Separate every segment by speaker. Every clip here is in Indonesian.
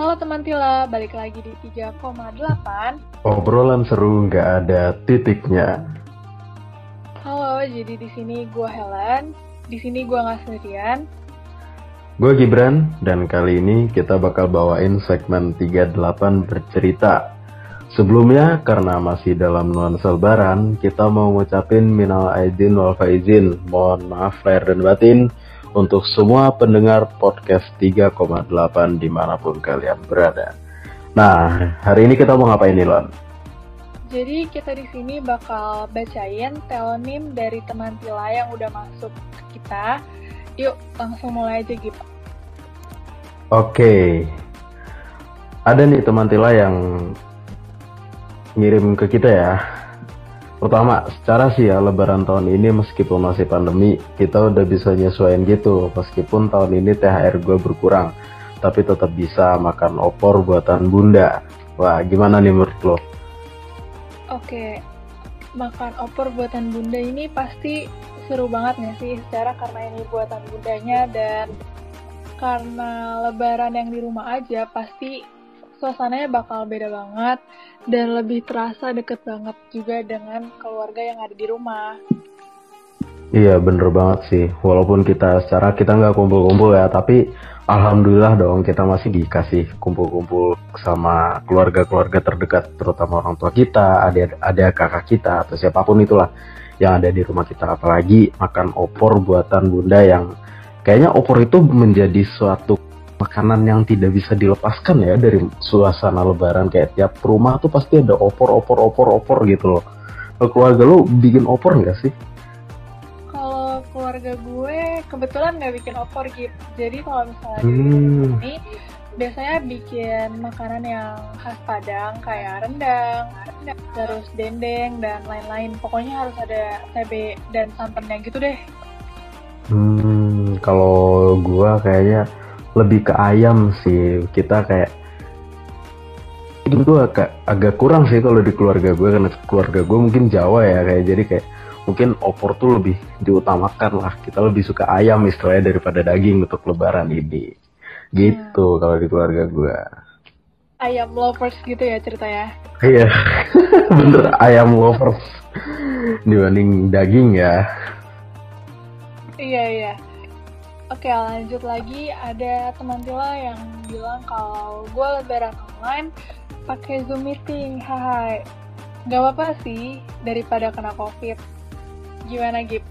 Speaker 1: Halo teman Tila, balik lagi di 3,8
Speaker 2: Obrolan seru nggak ada titiknya.
Speaker 1: Halo, jadi di sini gue Helen Di sini gue nggak sendirian
Speaker 2: Gue Gibran, dan kali ini kita bakal bawain segmen 38 bercerita. Sebelumnya, karena masih dalam nuansa lebaran, kita mau ngucapin minal aidin wal faizin. Mohon maaf lahir dan batin untuk semua pendengar podcast 3,8 di mana pun kalian berada. Nah, hari ini kita mau ngapain nih, Lon?
Speaker 1: Jadi kita di sini bakal bacain telonim dari teman Tila yang udah masuk ke kita Yuk, langsung mulai aja gitu
Speaker 2: Oke. Ada nih teman Tila yang ngirim ke kita ya. Pertama, secara sih ya lebaran tahun ini meskipun masih pandemi, kita udah bisa nyesuaiin gitu. Meskipun tahun ini THR gue berkurang, tapi tetap bisa makan opor buatan bunda. Wah, gimana nih menurut lo?
Speaker 1: Oke, makan opor buatan bunda ini pasti seru banget nggak sih? Secara karena ini buatan bundanya dan karena lebaran yang di rumah aja pasti suasananya bakal beda banget dan lebih terasa deket banget juga dengan keluarga yang ada di rumah.
Speaker 2: Iya bener banget sih. Walaupun kita secara kita nggak kumpul-kumpul ya, tapi alhamdulillah dong kita masih dikasih kumpul-kumpul sama keluarga-keluarga terdekat, terutama orang tua kita, ada ada kakak kita atau siapa pun itulah yang ada di rumah kita. Apalagi makan opor buatan bunda yang kayaknya opor itu menjadi suatu makanan yang tidak bisa dilepaskan ya dari suasana lebaran kayak tiap rumah tuh pasti ada opor opor opor opor gitu loh keluarga lu bikin opor nggak sih
Speaker 1: Kalau keluarga gue kebetulan nggak bikin opor gitu. Jadi kalau misalnya
Speaker 2: Hmm.
Speaker 1: ini biasanya bikin makanan yang khas Padang kayak rendang, terus dendeng dan lain-lain. Pokoknya harus ada cabe dan santannya gitu deh.
Speaker 2: Hmm, kalau gua kayaknya lebih ke ayam sih. Kita kayak itu agak agak kurang sih kalau di keluarga gue karena keluarga gue mungkin Jawa ya kayak jadi kayak mungkin opor tuh lebih diutamakan lah. Kita lebih suka ayam istilahnya daripada daging untuk lebaran ini. Gitu kalau di keluarga gue.
Speaker 1: Ayam lovers gitu ya ceritanya.
Speaker 2: Iya, bener ayam lovers dibanding daging ya.
Speaker 1: Iya iya. Oke lanjut lagi ada teman Tila yang bilang kalau gue lebaran online pakai Zoom meeting, hai. Gak apa-apa sih daripada kena covid. Gimana Gip?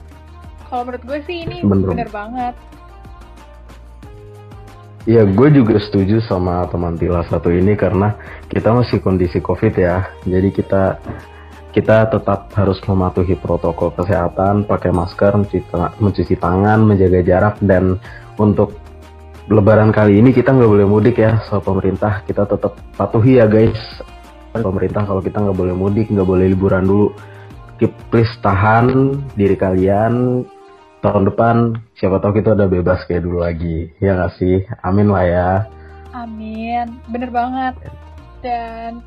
Speaker 1: Kalau menurut gue sih ini
Speaker 2: Bener.
Speaker 1: bener banget.
Speaker 2: Iya, gue juga setuju sama teman Tila satu ini karena kita masih kondisi COVID ya. Jadi kita kita tetap harus mematuhi protokol kesehatan, pakai masker, mencuci, tang- mencuci tangan, menjaga jarak dan untuk Lebaran kali ini kita nggak boleh mudik ya, soal pemerintah. Kita tetap patuhi ya guys. Pemerintah kalau kita nggak boleh mudik, nggak boleh liburan dulu. Keep please tahan diri kalian, tahun depan siapa tahu kita udah bebas kayak dulu lagi. Ya nggak sih? Amin lah ya.
Speaker 1: Amin, bener banget. Dan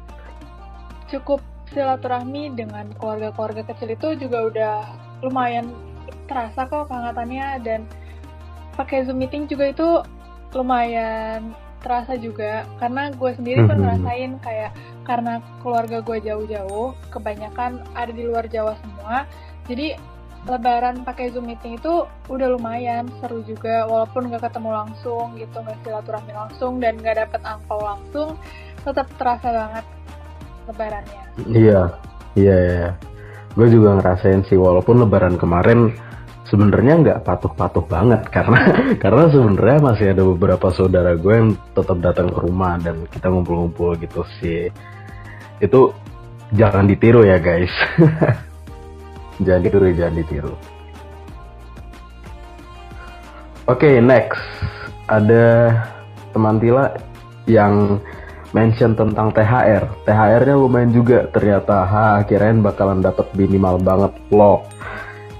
Speaker 1: cukup silaturahmi dengan keluarga-keluarga kecil itu juga udah lumayan terasa kok kehangatannya. Dan pakai Zoom meeting juga itu lumayan terasa juga. Karena gue sendiri pun
Speaker 2: Mhm.
Speaker 1: ngerasain kayak karena keluarga gue jauh-jauh kebanyakan ada di luar Jawa semua. Jadi lebaran pakai Zoom meeting itu udah lumayan seru juga walaupun nggak ketemu langsung gitu nggak silaturahmi langsung dan nggak dapet angpau langsung tetap terasa banget lebarannya.
Speaker 2: Iya iya iya gue juga ngerasain sih walaupun lebaran kemarin sebenarnya nggak patuh-patuh banget karena karena sebenarnya masih ada beberapa saudara gue yang tetap datang ke rumah dan kita ngumpul-ngumpul gitu sih. Itu jangan ditiru ya guys. Jangan ditiru jangan ditiru. Oke next. Ada teman Tila yang mention tentang THR THR-nya lumayan juga ternyata ha kirain bakalan dapat minimal banget loh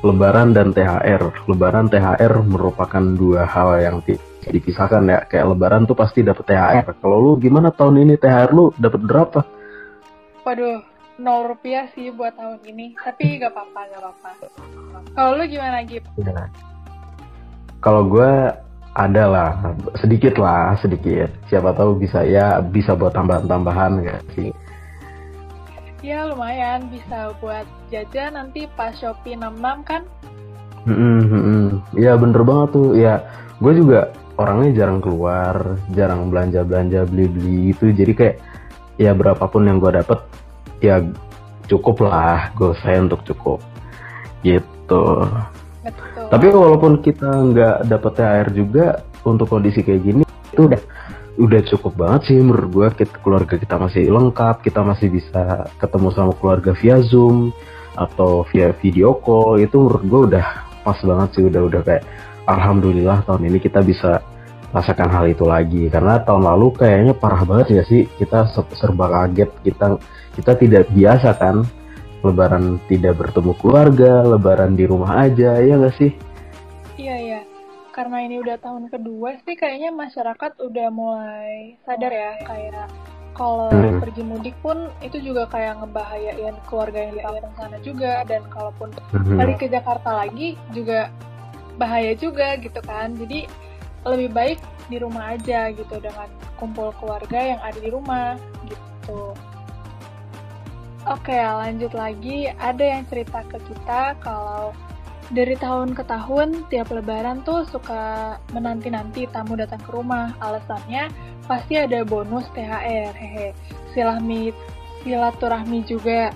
Speaker 2: Lebaran dan THR. Lebaran THR merupakan dua hal yang ti- dipisahkan ya. Kayak Lebaran tuh pasti dapat THR. Kalau lu gimana tahun ini THR lu dapat berapa?
Speaker 1: waduh nol rupiah sih buat tahun ini tapi gak apa-apa gak apa-apa kalau lu gimana Gip?
Speaker 2: Ya. Kalau gue ada lah sedikit lah sedikit. Siapa tahu bisa ya bisa buat tambahan-tambahan gak sih?
Speaker 1: Ya lumayan. Bisa buat jajan nanti pas Shopee 66 kan?
Speaker 2: Hmm, hmm, ya bener banget tuh. Ya gue juga orangnya jarang keluar jarang belanja belanja beli beli itu jadi kayak ya berapapun yang gue dapet ya cukup lah. Gue saya untuk cukup. Gitu tapi walaupun kita nggak dapet THR juga untuk kondisi kayak gini itu udah udah cukup banget sih menurut gue kita, keluarga kita masih lengkap kita masih bisa ketemu sama keluarga via zoom atau via video call. Itu menurut gue udah pas banget sih udah udah kayak alhamdulillah tahun ini kita bisa rasakan hal itu lagi. Karena tahun lalu kayaknya parah banget ya sih kita serba kaget. Kita kita tidak biasa kan lebaran tidak bertemu keluarga lebaran di rumah aja ya gak sih?
Speaker 1: Iya iya. Karena ini udah tahun kedua sih kayaknya masyarakat udah mulai sadar ya kayak kalau hmm. pergi mudik pun itu juga kayak ngebahayain keluarga yang di kampung sana juga. Dan kalaupun hmm. balik ke Jakarta lagi juga bahaya juga gitu kan. Jadi lebih baik di rumah aja gitu dengan kumpul keluarga yang ada di rumah gitu Oke, lanjut lagi. Ada yang cerita ke kita kalau dari tahun ke tahun tiap lebaran tuh suka menanti-nanti tamu datang ke rumah. Alasannya pasti ada bonus THR, hehe. Silahmi, silaturahmi juga.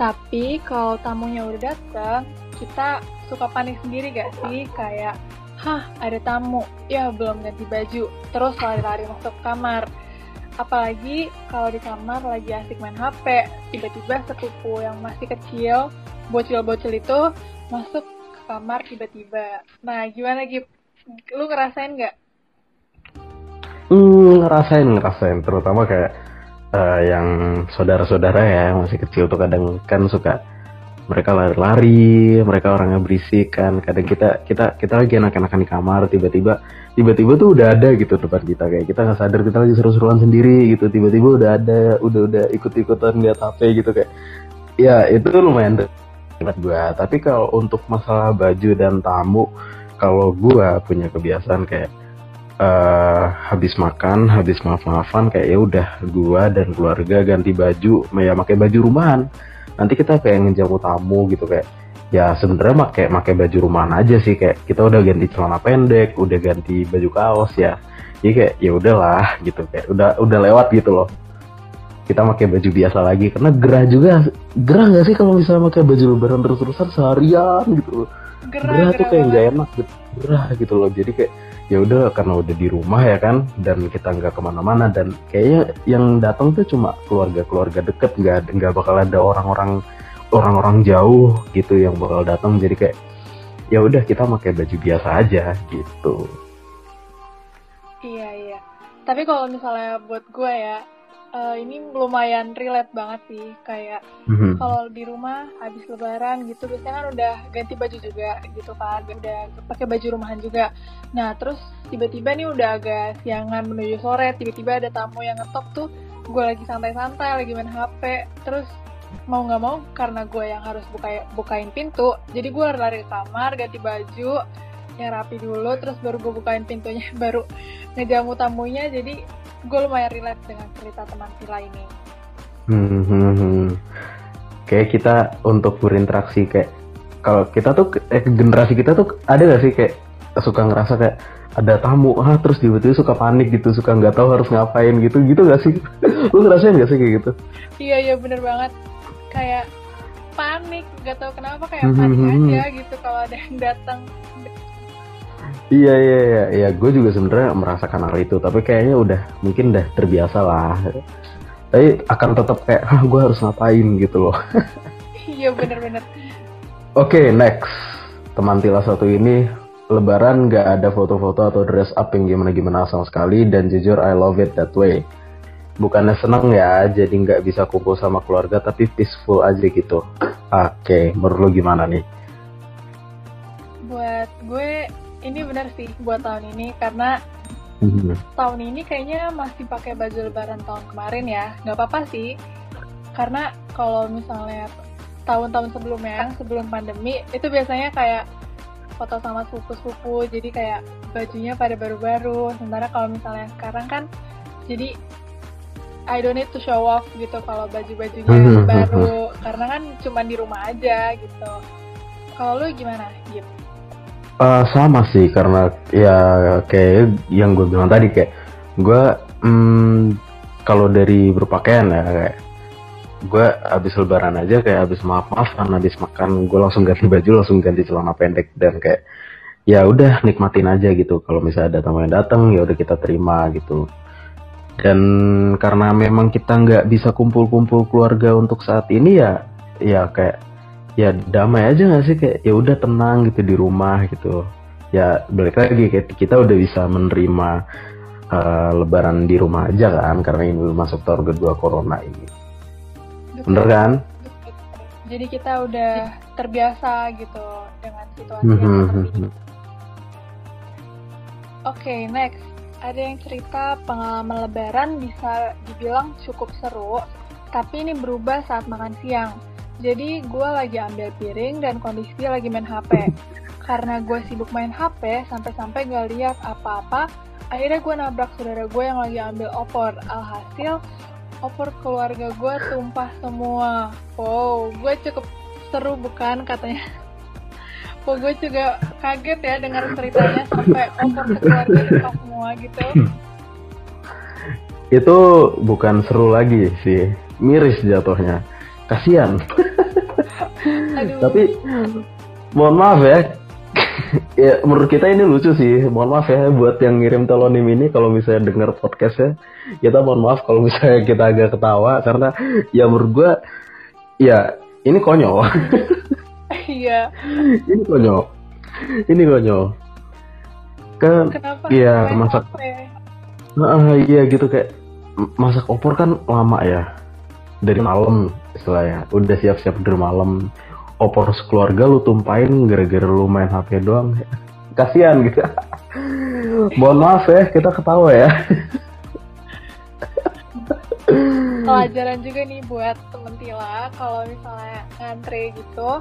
Speaker 1: Tapi kalau tamunya udah datang, kita suka panik sendiri gak sih? Kayak, hah ada tamu, ya belum ganti baju, terus lari-lari masuk kamar. Apalagi kalau di kamar lagi asik main HP, tiba-tiba sepupu yang masih kecil, bocil-bocil itu masuk kamar tiba-tiba. Nah, gimana Gip? Lu ngerasain nggak?
Speaker 2: Hmm, ngerasain, ngerasain. Terutama kayak uh, yang saudara-saudara ya, masih kecil tuh kadang kan suka mereka lari-lari, mereka orangnya berisik kan. Kadang kita kita kita lagi enak-enakan di kamar, tiba-tiba tiba-tiba tuh udah ada gitu depan kita kayak kita nggak sadar kita lagi seru-seruan sendiri gitu. Tiba-tiba udah ada, udah udah ikut-ikutan lihat HP gitu kayak. Ya itu lumayan buat gue tapi kalau untuk masalah baju dan tamu kalau gue punya kebiasaan kayak uh, habis makan habis maaf-maafan kayak ya udah gue dan keluarga ganti baju ya pakai baju rumahan nanti kita kayak ngejamu tamu gitu kayak ya sebenarnya pakai pakai baju rumahan aja sih kayak kita udah ganti celana pendek udah ganti baju kaos ya. Jadi kayak ya udahlah gitu kayak udah udah lewat gitu loh. Kita pakai baju biasa lagi karena gerah juga gerah nggak sih kalau misalnya pakai baju lebaran terus-terusan seharian gitu gerah, gerah, tuh kayak nggak enak gitu gerah gitu loh. Jadi kayak ya udah karena udah di rumah ya kan dan kita nggak ke mana-mana dan kayaknya yang datang tuh cuma keluarga-keluarga deket nggak nggak bakal ada orang-orang orang-orang jauh gitu yang bakal datang. Jadi kayak ya udah kita pakai baju biasa aja gitu.
Speaker 1: Iya iya. Tapi kalau misalnya buat gue ya uh, ini lumayan relate banget sih kayak mm-hmm. kalau di rumah habis lebaran gitu biasanya kan udah ganti baju juga gitu kan udah pakai baju rumahan juga nah terus tiba-tiba nih udah agak siangan menuju sore tiba-tiba ada tamu yang ngetok tuh gue lagi santai-santai lagi main HP terus mau nggak mau karena gue yang harus buka bukain pintu jadi gue lari ke kamar ganti baju yang rapi dulu terus baru gue bukain pintunya baru ngejamu tamunya jadi gue lumayan relate dengan cerita teman Vila ini.
Speaker 2: Hmm, hmm, hmm. Kayak kita untuk berinteraksi kayak kalau kita tuh eh, generasi kita tuh ada gak sih kayak suka ngerasa kayak ada tamu ah terus tiba-tiba suka panik gitu suka nggak tahu harus ngapain gitu gitu gak sih? Lu ngerasain gak sih kayak gitu?
Speaker 1: Iya iya bener banget. Kayak panik nggak tahu kenapa kayak panik hmm, hmm, aja gitu kalau ada yang datang
Speaker 2: Iya iya iya, iya. gue juga sebenarnya merasakan hal itu, tapi kayaknya udah mungkin udah terbiasa lah. Tapi akan tetap kayak, ah gue harus ngapain gitu loh.
Speaker 1: iya bener-bener.
Speaker 2: Oke okay, next, teman Tila satu ini Lebaran gak ada foto-foto atau dress up yang gimana-gimana sama sekali dan jujur I love it that way. Bukannya seneng ya, jadi nggak bisa kumpul sama keluarga tapi peaceful aja gitu. Oke, okay, menurut lo gimana nih?
Speaker 1: Ini benar sih buat tahun ini karena hmm. tahun ini kayaknya masih pakai baju lebaran tahun kemarin ya. Nggak apa-apa sih. Karena kalau misalnya tahun-tahun sebelumnya sebelum pandemi itu biasanya kayak foto sama sepupu-sepupu jadi kayak bajunya pada baru-baru. Sementara kalau misalnya sekarang kan jadi I don't need to show off gitu kalau baju-bajunya
Speaker 2: hmm,
Speaker 1: baru. karena kan cuma di rumah aja gitu. Kalau lu gimana Gip?
Speaker 2: Eh, sama sih karena ya kayak yang gue bilang tadi kayak gue hmm, kalau dari berpakaian ya kayak gue habis lebaran aja kayak habis maaf maafan habis makan gue langsung ganti baju langsung ganti celana pendek dan kayak ya udah nikmatin aja gitu. Kalau misalnya ada tamu yang datang ya udah kita terima gitu. Dan karena memang kita nggak bisa kumpul-kumpul keluarga untuk saat ini ya ya kayak ya damai aja nggak sih? Kayak ya udah tenang gitu di rumah gitu. Ya balik lagi kayak kita udah bisa menerima eh, lebaran di rumah aja kan karena ini masuk tahun kedua corona ini. Bener kan?
Speaker 1: Jadi kita udah terbiasa gitu dengan situasi
Speaker 2: Mhm,
Speaker 1: seperti ini.
Speaker 2: Mhm.
Speaker 1: Oke, next. Ada yang cerita pengalaman lebaran bisa dibilang cukup seru, tapi ini berubah saat makan siang. Jadi gue lagi ambil piring dan kondisi lagi main HP. Karena gue sibuk main HP, sampai-sampai gak lihat apa-apa, akhirnya gue nabrak saudara gue yang lagi ambil opor. Alhasil, opor keluarga gue tumpah semua. Wow, gue cukup seru bukan katanya. Kok gue juga kaget ya dengar ceritanya sampai opor keluarga tumpah semua gitu.
Speaker 2: itu bukan seru lagi sih miris jatuhnya kasihan. Tapi mohon maaf ya. Ya menurut kita ini lucu sih. Mohon maaf ya buat yang ngirim telonim ini kalau misalnya dengar podcastnya. Kita mohon maaf kalau misalnya kita agak ketawa karena ya menurut gua ya ini konyol.
Speaker 1: Iya.
Speaker 2: ini konyol. Ini konyol. Kan
Speaker 1: Kenapa?
Speaker 2: Iya,
Speaker 1: main
Speaker 2: masak. Nah, iya gitu kayak masak opor kan lama ya. Dari malam istilahnya. Udah siap-siap dari malam. Opor sekeluarga lu tumpahin gara-gara lu main HP doang. Kasihan gitu. Mohon maaf ya, kita ketawa ya.
Speaker 1: Pelajaran juga nih buat temen Tila kalau misalnya ngantri gitu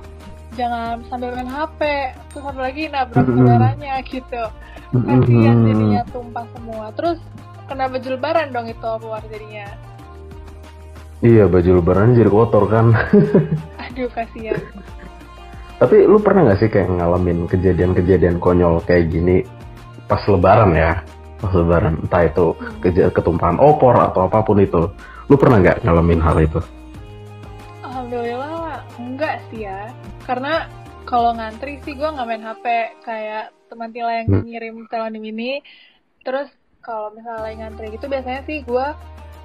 Speaker 1: jangan sambil main HP terus satu lagi nabrak saudaranya gitu kasihan jadinya tumpah semua terus kena baju lebaran dong itu keluar jadinya
Speaker 2: Iya, baju lebaran jadi kotor kan.
Speaker 1: aduh kasihan
Speaker 2: Tapi lu pernah nggak sih kayak ngalamin kejadian-kejadian konyol kayak gini pas lebaran ya? Pas lebaran, entah itu keja- ketumpahan opor atau apa pun itu. Lu pernah nggak ngalamin hal itu?
Speaker 1: Alhamdulillah enggak sih ya karena kalau ngantri sih gue nggak main HP kayak teman Tila yang
Speaker 2: Hmm.
Speaker 1: ngirim telonim ini terus kalau misalnya ngantri gitu biasanya sih gue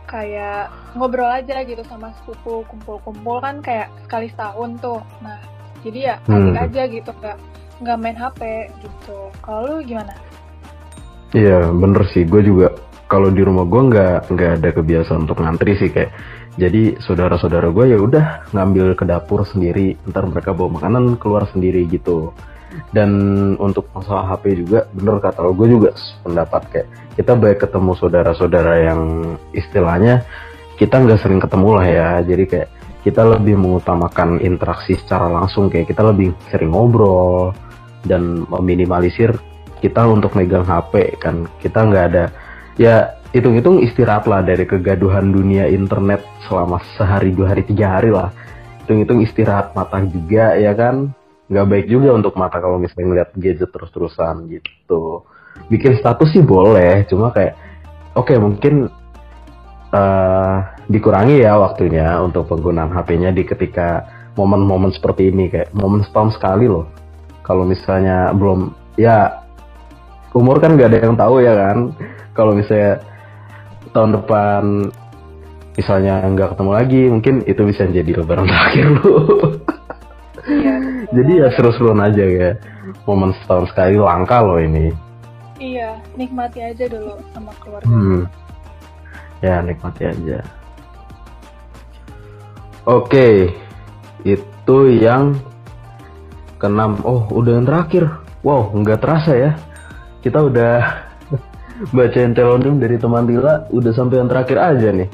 Speaker 1: kayak ngobrol aja gitu sama sepupu kumpul-kumpul kan kayak sekali setahun tuh nah jadi ya asik
Speaker 2: Hmm.
Speaker 1: aja gitu nggak nggak main HP gitu kalau lu gimana
Speaker 2: Iya, bener sih. Gue juga kalau di rumah gue nggak nggak ada kebiasaan untuk ngantri sih kayak. Jadi saudara-saudara gue ya udah ngambil ke dapur sendiri, ntar mereka bawa makanan keluar sendiri gitu. Dan untuk masalah HP juga, bener kata lo gue juga pendapat kayak kita baik ketemu saudara-saudara yang istilahnya kita nggak sering ketemu lah ya. Jadi kayak kita lebih mengutamakan interaksi secara langsung kayak kita lebih sering ngobrol dan meminimalisir kita untuk megang HP kan. Kita nggak ada ya hitung-hitung istirahat lah dari kegaduhan dunia internet selama sehari dua hari tiga hari lah. Hitung-hitung istirahat mata juga ya kan nggak baik juga untuk mata kalau misalnya ngeliat gadget terus-terusan gitu. Bikin status sih boleh cuma kayak oke mungkin eh, dikurangi ya waktunya untuk penggunaan HP-nya di ketika momen-momen seperti ini kayak momen setahun sekali loh. Kalau misalnya belum ya umur kan nggak ada yang tahu ya kan. Kalau misalnya tahun depan misalnya nggak ketemu lagi mungkin itu bisa jadi lebaran terakhir lu.
Speaker 1: Iya
Speaker 2: jadi ya seru-seruan aja ya. Momen setahun sekali langka loh ini.
Speaker 1: Iya nikmati aja dulu sama keluarga.
Speaker 2: Hmm. ya nikmati aja. Oke itu yang keenam. Oh udah yang terakhir. Wow nggak terasa ya. Kita udah bacain telonim dari teman Tila udah sampai yang terakhir aja nih.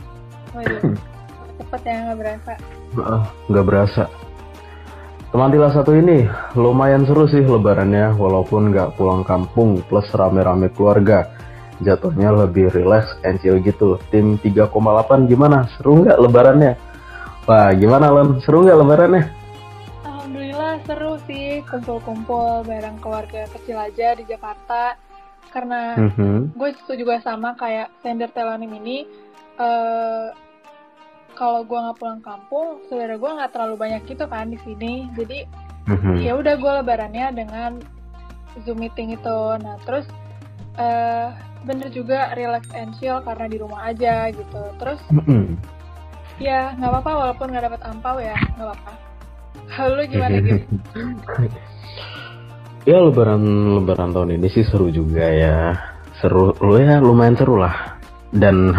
Speaker 1: Waduh, cepet ya nggak berasa.
Speaker 2: Nggak berasa Teman Tila satu ini lumayan seru sih lebarannya walaupun nggak pulang kampung plus rame-rame keluarga. Jatuhnya lebih relax and chill gitu. Tim 3,8 gimana? Seru nggak lebarannya? Wah gimana Lon? Seru nggak lebarannya?
Speaker 1: Alhamdulillah seru sih kumpul-kumpul bareng keluarga kecil aja di Jakarta. Karena mm -hmm. gue juga sama kayak sender telonim ini. Uh, kalau gue nggak pulang kampung saudara gue nggak terlalu banyak gitu kan di sini. Jadi mm-hmm. ya udah gue lebarannya dengan zoom meeting itu. Nah terus uh, bener juga relax and chill karena di rumah aja gitu. Terus mm-hmm. ya nggak apa-apa walaupun nggak dapat ampau ya nggak apa-apa. Lalu gimana gitu
Speaker 2: ya lebaran lebaran tahun ini sih seru juga ya. Seru lu ya lumayan seru lah. Dan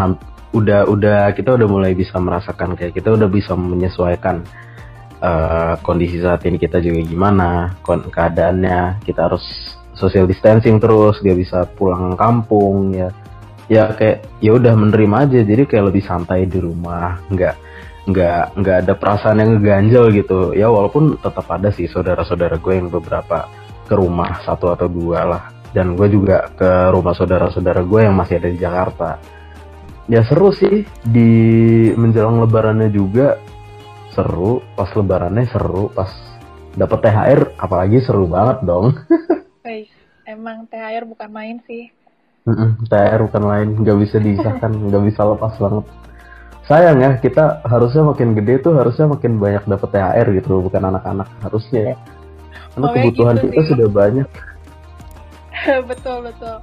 Speaker 2: udah udah kita udah mulai bisa merasakan kayak kita udah bisa menyesuaikan uh, kondisi saat ini kita juga gimana keadaannya. Kita harus social distancing terus dia bisa pulang kampung ya. Ya kayak ya udah menerima aja. Jadi kayak lebih santai di rumah nggak nggak nggak ada perasaan yang ngeganjel gitu. Ya walaupun tetap ada sih saudara-saudara gue yang beberapa ke rumah satu atau dua lah. Dan gue juga ke rumah saudara-saudara gue yang masih ada di Jakarta ya seru sih. Di menjelang lebarannya juga seru. Pas lebarannya seru. Pas dapat THR apalagi seru banget dong.
Speaker 1: Guys, emang THR bukan main sih.
Speaker 2: Mm-mm, THR bukan main. Nggak bisa disahkan nggak bisa lepas banget. Sayang ya kita harusnya makin gede tuh harusnya makin banyak dapat THR gitu bukan anak-anak harusnya ya. Karena oh, kebutuhan gitu kita sih. sudah banyak.
Speaker 1: Betul betul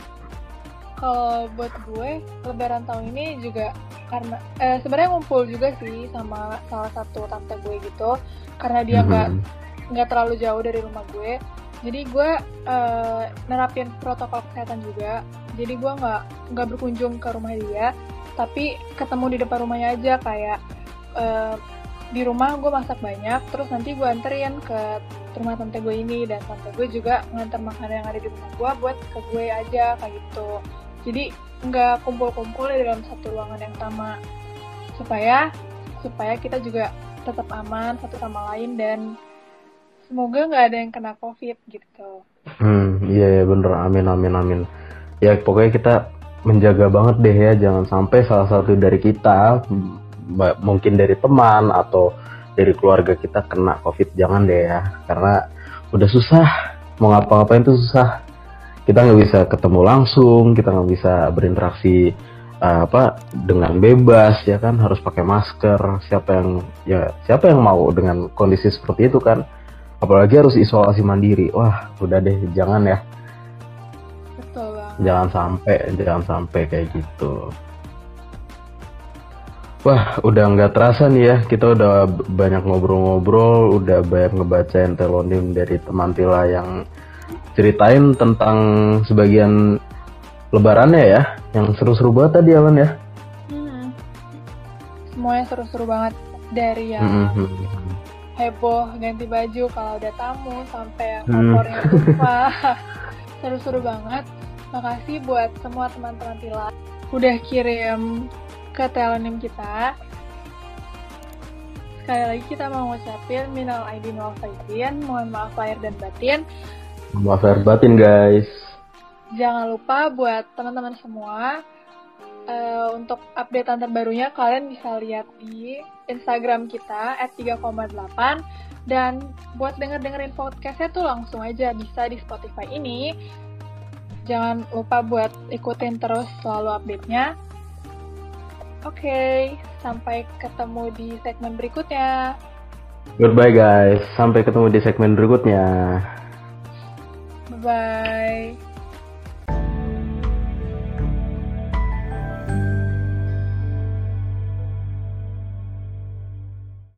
Speaker 1: kalau buat gue lebaran tahun ini juga karena eh, sebenarnya ngumpul juga sih sama salah satu tante gue gitu. Karena dia nggak mm -hmm. nggak terlalu jauh dari rumah gue. Jadi gue uh, nerapin protokol kesehatan juga. Jadi gue nggak nggak berkunjung ke rumah dia. Tapi ketemu di depan rumahnya aja kayak uh, di rumah gue masak banyak terus nanti gue anterin ke rumah tante gue ini. Dan tante gue juga nganter makanan yang ada di rumah gue buat ke gue aja kayak gitu jadi nggak kumpul-kumpul di dalam satu ruangan yang sama. Supaya supaya kita juga tetap aman satu sama lain dan semoga nggak ada yang kena covid gitu.
Speaker 2: Hmm iya ya bener. Amin amin amin. Ya pokoknya kita menjaga banget deh ya. Jangan sampai salah satu dari kita mungkin dari teman atau dari keluarga kita kena covid. Jangan deh ya karena udah susah. Mau ngapa-ngapain tuh susah kita nggak bisa ketemu langsung kita nggak bisa berinteraksi uh, apa dengan bebas ya kan? Harus pakai masker. Siapa yang ya siapa yang mau dengan kondisi seperti itu kan? Apalagi harus isolasi mandiri. Wah udah deh jangan ya.
Speaker 1: Betul
Speaker 2: jangan sampai jangan sampai kayak gitu. Wah, udah nggak terasa nih ya, kita udah banyak ngobrol-ngobrol, udah banyak ngebacain telonim dari teman Tila yang ceritain tentang sebagian lebarannya ya, yang seru-seru banget tadi Alan ya.
Speaker 1: Hmm. Semuanya seru-seru banget dari yang hmm. heboh ganti baju kalau ada tamu sampai yang hmm. lupa. seru-seru banget. Makasih buat semua teman-teman Tila udah kirim ke telonim kita. Sekali lagi kita mau ngucapin minal aidin wal faizin, mohon maaf lahir dan batin.
Speaker 2: Maaf lahir batin guys.
Speaker 1: Jangan lupa buat teman-teman semua uh, untuk updatean terbarunya kalian bisa lihat di Instagram kita @3,8 dan buat denger-dengerin podcastnya tuh langsung aja bisa di Spotify ini. Jangan lupa buat ikutin terus selalu update-nya. Oke, okay, sampai ketemu di segmen berikutnya.
Speaker 2: Goodbye guys, sampai ketemu di segmen berikutnya.
Speaker 1: Bye.